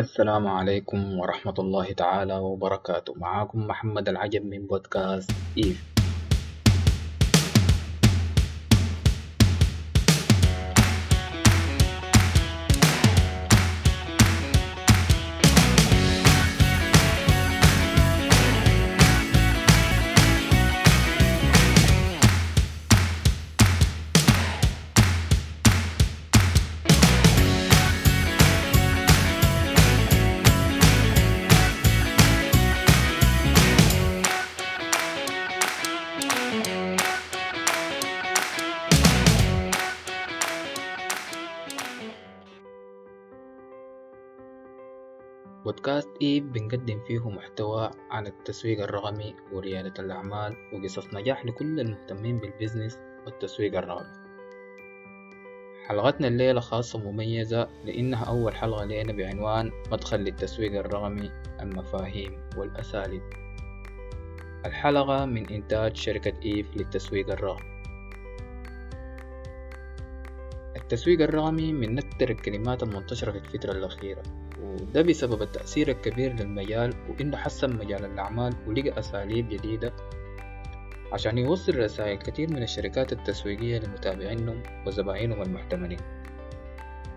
السلام عليكم ورحمة الله تعالى وبركاته. معاكم محمد العجب من بودكاست إيف. بودكاست إيف بنقدم فيه محتوى عن التسويق الرقمي وريادة الأعمال وقصص نجاح لكل المهتمين بالبزنس والتسويق الرقمي. حلقتنا الليلة خاصة مميزة لأنها أول حلقة لنا بعنوان مدخل للتسويق الرقمي المفاهيم والأساليب. الحلقة من إنتاج شركة إيف للتسويق الرقمي. التسويق الرقمي من أكثر الكلمات المنتشرة في الفترة الأخيرة. وده بسبب التأثير الكبير للمجال وإنه حسن مجال الأعمال ولقى أساليب جديدة عشان يوصل رسائل كتير من الشركات التسويقية لمتابعينهم وزبائنهم المحتملين.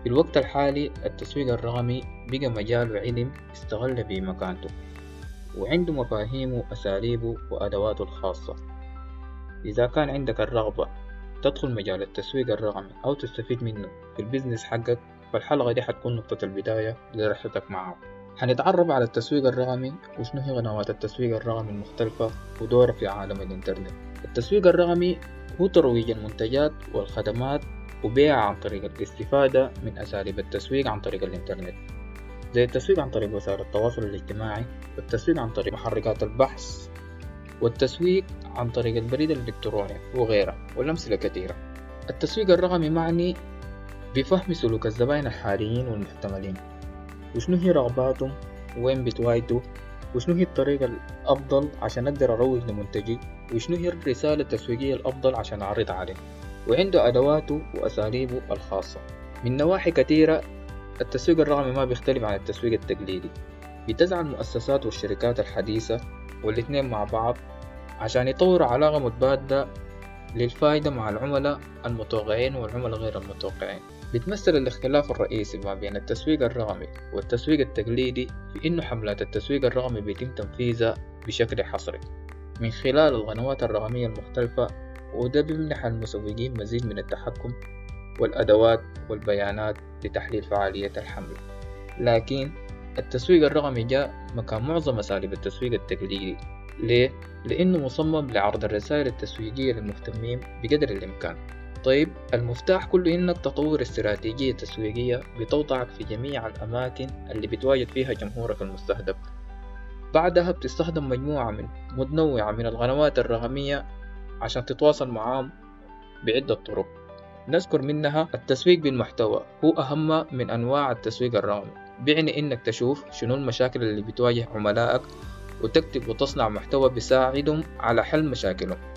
في الوقت الحالي التسويق الرقمي بقى مجال وعلم استغل به مكانته وعنده مفاهيمه وأساليبه وأدواته الخاصة. إذا كان عندك الرغبة تدخل مجال التسويق الرقمي أو تستفيد منه في ال business حقك فالحلقة دي حتكون نقطة البداية لرحلتك معه حنتعرف على التسويق الرقمي وشنو هي قنوات التسويق الرقمي المختلفة ودورها في عالم الإنترنت. التسويق الرقمي هو ترويج المنتجات والخدمات وبيعها عن طريق الاستفادة من أساليب التسويق عن طريق الإنترنت. زي التسويق عن طريق وسائل التواصل الاجتماعي والتسويق عن طريق محركات البحث والتسويق عن طريق البريد الإلكتروني وغيرها والأمثلة كثيرة. التسويق الرقمي معني بفهم سلوك الزبائن الحاليين والمحتملين. وشنو هي رغباتهم؟ وين بتواجدوا وشنو هي الطريقة الأفضل عشان أقدر أروج لمنتجي؟ وشنو هي الرسالة التسويقية الأفضل عشان أعرض عليه؟ وعنده أدواته وأساليبه الخاصة. من نواحي كثيرة التسويق الرقمي ما بيختلف عن التسويق التقليدي. بتسعى المؤسسات والشركات الحديثة والاثنين مع بعض عشان يطوروا علاقة متبادلة للفائدة مع العملاء المتوقعين والعملاء غير المتوقعين. بيتمثل الاختلاف الرئيسي ما بين التسويق الرقمي والتسويق التقليدي في إنه حملات التسويق الرقمي بيتم تنفيذها بشكل حصري. من خلال القنوات الرقمية المختلفة وده بيمنح المسوقين مزيد من التحكم والأدوات والبيانات لتحليل فعالية الحملة. لكن التسويق الرقمي جاء مكان معظم أساليب التسويق التقليدي. ليه؟ لأنه مصمم لعرض الرسائل التسويقية للمهتمين بقدر الإمكان. طيب المفتاح كله إنك تطور استراتيجية تسويقية بتوضعك في جميع الأماكن اللي بتواجد فيها جمهورك المستهدف. بعدها بتستخدم مجموعة من متنوعة من القنوات الرقمية عشان تتواصل معاهم بعدة طرق. نذكر منها التسويق بالمحتوى هو أهم من أنواع التسويق الرقمي. بيعني إنك تشوف شنو المشاكل اللي بتواجه عملائك وتكتب وتصنع محتوى بيساعدهم على حل مشاكلهم.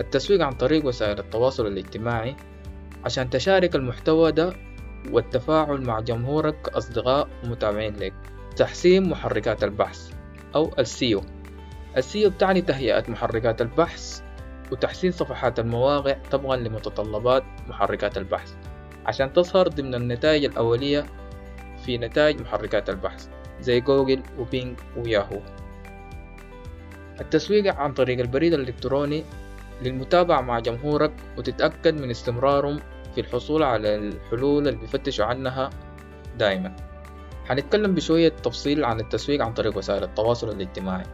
التسويق عن طريق وسائل التواصل الاجتماعي عشان تشارك المحتوى ده والتفاعل مع جمهورك كأصدقاء ومتابعين لك. تحسين محركات البحث أو ال SEO. ال SEO بتعني تهيئة محركات البحث وتحسين صفحات المواقع طبقا لمتطلبات محركات البحث عشان تظهر ضمن النتائج الأولية في نتائج محركات البحث زي جوجل وبينج وياهو. التسويق عن طريق البريد الإلكتروني للمتابعة مع جمهورك وتتأكد من استمرارهم في الحصول على الحلول اللي بيفتشوا عنها دائما حنتكلم بشوية تفصيل عن التسويق عن طريق وسائل التواصل الاجتماعي.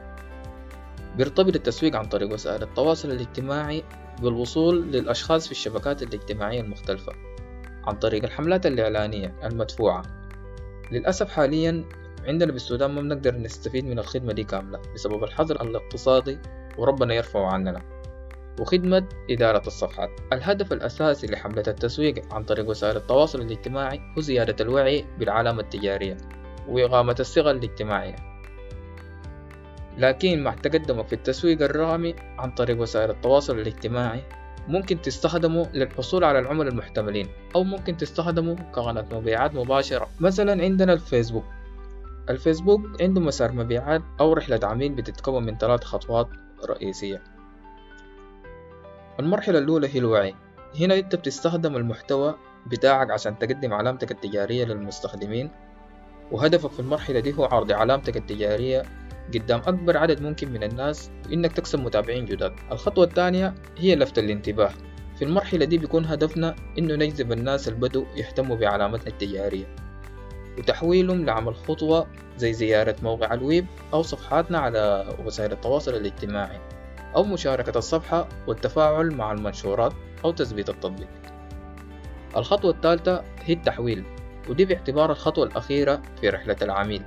بيرتبط التسويق عن طريق وسائل التواصل الاجتماعي بالوصول للأشخاص في الشبكات الاجتماعية المختلفة عن طريق الحملات الإعلانية المدفوعة. للأسف حاليا عندنا بالسودان ما بنقدر نستفيد من الخدمة دي كاملة بسبب الحظر الاقتصادي وربنا يرفعه عننا. وخدمة إدارة الصفحات. الهدف الأساسي لحملة التسويق عن طريق وسائل التواصل الاجتماعي هو زيادة الوعي بالعلامة التجارية وإقامة الثقة الاجتماعية. لكن مع تقدمك في التسويق الرقمي عن طريق وسائل التواصل الاجتماعي ممكن تستخدمه للحصول على العملاء المحتملين أو ممكن تستخدمه كقناة مبيعات مباشرة. مثلا عندنا الفيسبوك. الفيسبوك عنده مسار مبيعات أو رحلة عميل بتتكون من ثلاث خطوات رئيسية. المرحلة الأولى هي الوعي. هنا أنت بتستخدم المحتوى بتاعك عشان تقدم علامتك التجارية للمستخدمين وهدفك في المرحلة دي هو عرض علامتك التجارية قدام أكبر عدد ممكن من الناس وإنك تكسب متابعين جداد. الخطوة الثانية هي لفت الانتباه. في المرحلة دي بيكون هدفنا إنه نجذب الناس البدو يهتموا بعلامتنا التجارية وتحويلهم لعمل خطوة زي زيارة موقع الويب أو صفحاتنا على وسائل التواصل الاجتماعي. أو مشاركة الصفحة والتفاعل مع المنشورات أو تثبيت التطبيق. الخطوة الثالثة هي التحويل ودي باعتبار الخطوة الأخيرة في رحلة العميل.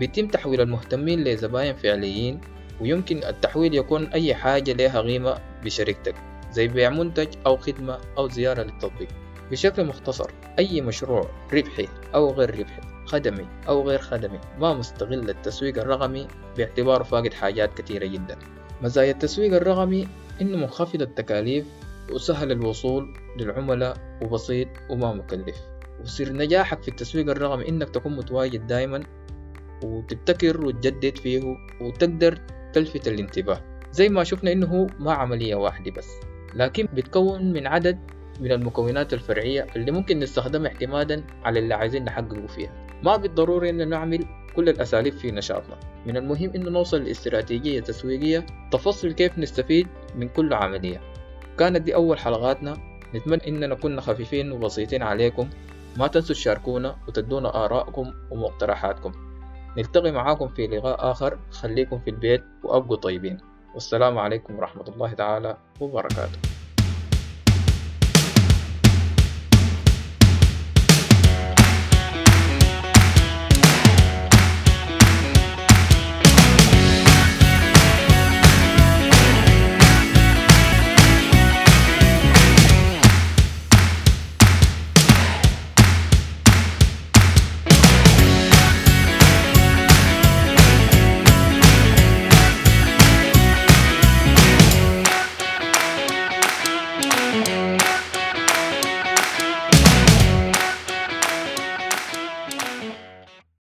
بيتم تحويل المهتمين لزباين فعليين ويمكن التحويل يكون أي حاجة لها قيمة بشركتك زي بيع منتج أو خدمة أو زيارة للتطبيق. بشكل مختصر أي مشروع ربحي أو غير ربحي خدمي أو غير خدمي ما مستغل التسويق الرقمي باعتباره فاقد حاجات كثيرة جدا. مزايا التسويق الرقمي إنه منخفض التكاليف وسهل الوصول للعملاء وبسيط وما مكلف. وسر نجاحك في التسويق الرقمي إنك تكون متواجد دايما وتبتكر وتجدد فيه وتقدر تلفت الانتباه. زي ما شفنا إنه ما عملية واحدة بس لكن بتكون من عدد من المكونات الفرعية اللي ممكن نستخدمها اعتمادا على اللي عايزين نحققه فيها. ما بالضروري إن نعمل كل الأساليب في نشاطنا. من المهم إنه نوصل لاستراتيجية تسويقية تفصل كيف نستفيد من كل عملية. كانت دي أول حلقاتنا. نتمنى إننا كنا خفيفين وبسيطين عليكم. ما تنسوا تشاركونا وتدونا آراءكم ومقترحاتكم. نلتقي معاكم في لقاء آخر. خليكم في البيت وأبقوا طيبين. والسلام عليكم ورحمة الله تعالى وبركاته.